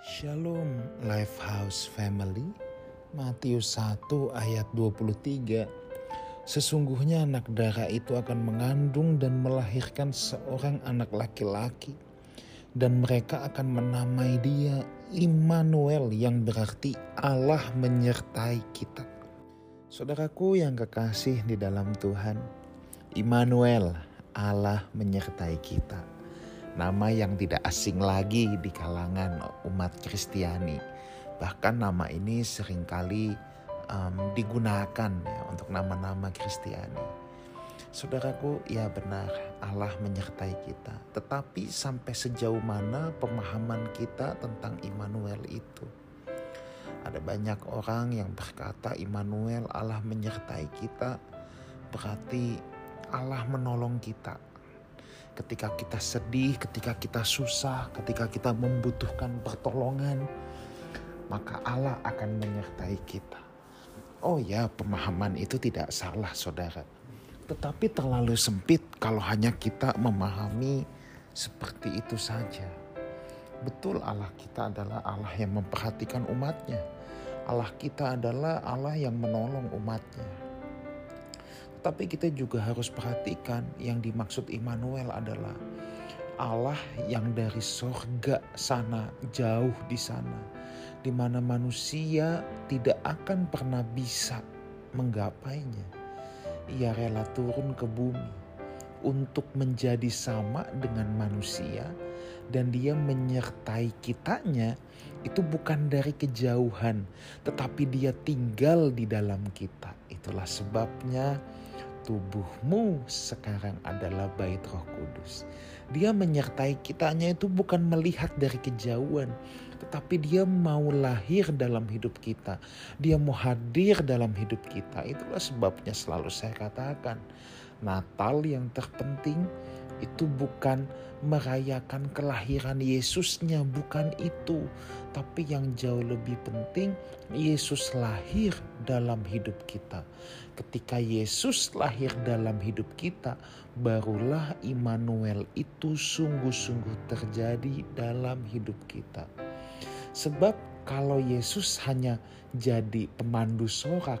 Shalom Lifehouse Family. Matius 1 ayat 23 Sesungguhnya anak darah itu akan mengandung dan melahirkan seorang anak laki-laki. Dan mereka akan menamai dia Immanuel yang berarti Allah menyertai kita. Saudaraku yang kekasih di dalam Tuhan, Immanuel, Allah menyertai kita nama yang tidak asing lagi di kalangan umat Kristiani. Bahkan nama ini sering kali um, digunakan ya, untuk nama-nama Kristiani. Saudaraku, ya benar Allah menyertai kita. Tetapi sampai sejauh mana pemahaman kita tentang Immanuel itu? Ada banyak orang yang berkata Immanuel Allah menyertai kita berarti Allah menolong kita ketika kita sedih, ketika kita susah, ketika kita membutuhkan pertolongan, maka Allah akan menyertai kita. Oh ya, pemahaman itu tidak salah, saudara. Tetapi terlalu sempit kalau hanya kita memahami seperti itu saja. Betul Allah kita adalah Allah yang memperhatikan umatnya. Allah kita adalah Allah yang menolong umatnya. Tapi kita juga harus perhatikan yang dimaksud Immanuel adalah Allah yang dari sorga sana jauh di sana di mana manusia tidak akan pernah bisa menggapainya. Ia rela turun ke bumi untuk menjadi sama dengan manusia dan dia menyertai kitanya itu bukan dari kejauhan tetapi dia tinggal di dalam kita. Itulah sebabnya tubuhmu sekarang adalah bait roh kudus. Dia menyertai kitanya itu bukan melihat dari kejauhan. Tetapi dia mau lahir dalam hidup kita. Dia mau hadir dalam hidup kita. Itulah sebabnya selalu saya katakan. Natal yang terpenting itu bukan merayakan kelahiran Yesusnya, bukan itu. Tapi yang jauh lebih penting, Yesus lahir dalam hidup kita. Ketika Yesus lahir dalam hidup kita, barulah Immanuel itu sungguh-sungguh terjadi dalam hidup kita. Sebab kalau Yesus hanya jadi pemandu sorak,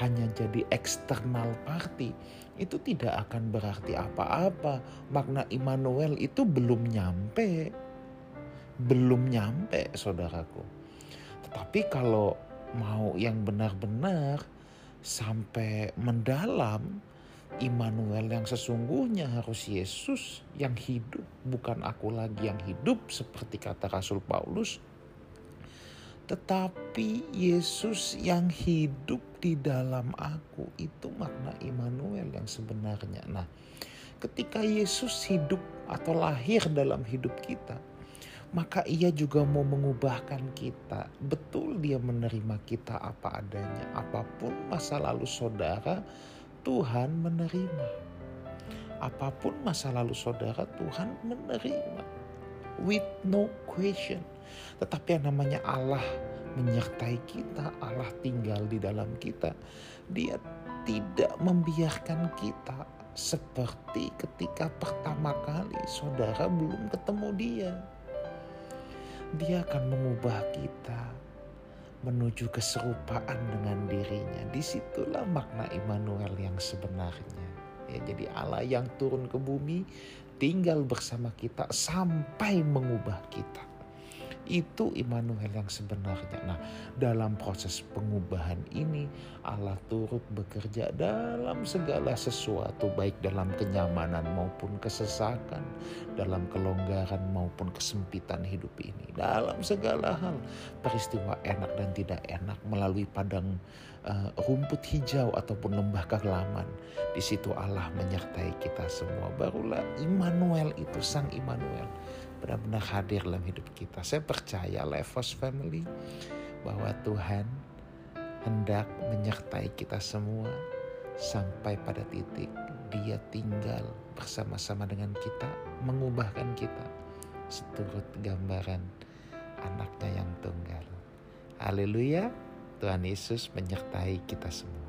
hanya jadi eksternal party, itu tidak akan berarti apa-apa. Makna Immanuel itu belum nyampe. Belum nyampe saudaraku. Tetapi kalau mau yang benar-benar sampai mendalam, Immanuel yang sesungguhnya harus Yesus yang hidup, bukan aku lagi yang hidup seperti kata Rasul Paulus, tetapi Yesus yang hidup di dalam aku itu makna Immanuel yang sebenarnya. Nah, ketika Yesus hidup atau lahir dalam hidup kita, maka ia juga mau mengubahkan kita. Betul dia menerima kita apa adanya. Apa pun masa lalu saudara, Tuhan menerima. Apa pun masa lalu saudara, Tuhan menerima with no question. Tetapi yang namanya Allah menyertai kita, Allah tinggal di dalam kita. Dia tidak membiarkan kita seperti ketika pertama kali saudara belum ketemu dia. Dia akan mengubah kita menuju keserupaan dengan dirinya. Di situlah makna Immanuel yang sebenarnya. Ya, jadi Allah yang turun ke bumi tinggal bersama kita sampai mengubah kita. Itu Immanuel yang sebenarnya. Nah, dalam proses pengubahan ini Allah turut bekerja dalam segala sesuatu baik dalam kenyamanan maupun kesesakan, dalam kelonggaran maupun kesempitan hidup ini. Dalam segala hal, peristiwa enak dan tidak enak melalui padang uh, rumput hijau ataupun lembah kegelaman. Di situ Allah menyertai kita semua. Barulah Immanuel itu sang Immanuel benar-benar hadir dalam hidup kita. Saya percaya Levos Family bahwa Tuhan hendak menyertai kita semua sampai pada titik dia tinggal bersama-sama dengan kita, mengubahkan kita seturut gambaran anaknya yang tunggal. Haleluya, Tuhan Yesus menyertai kita semua.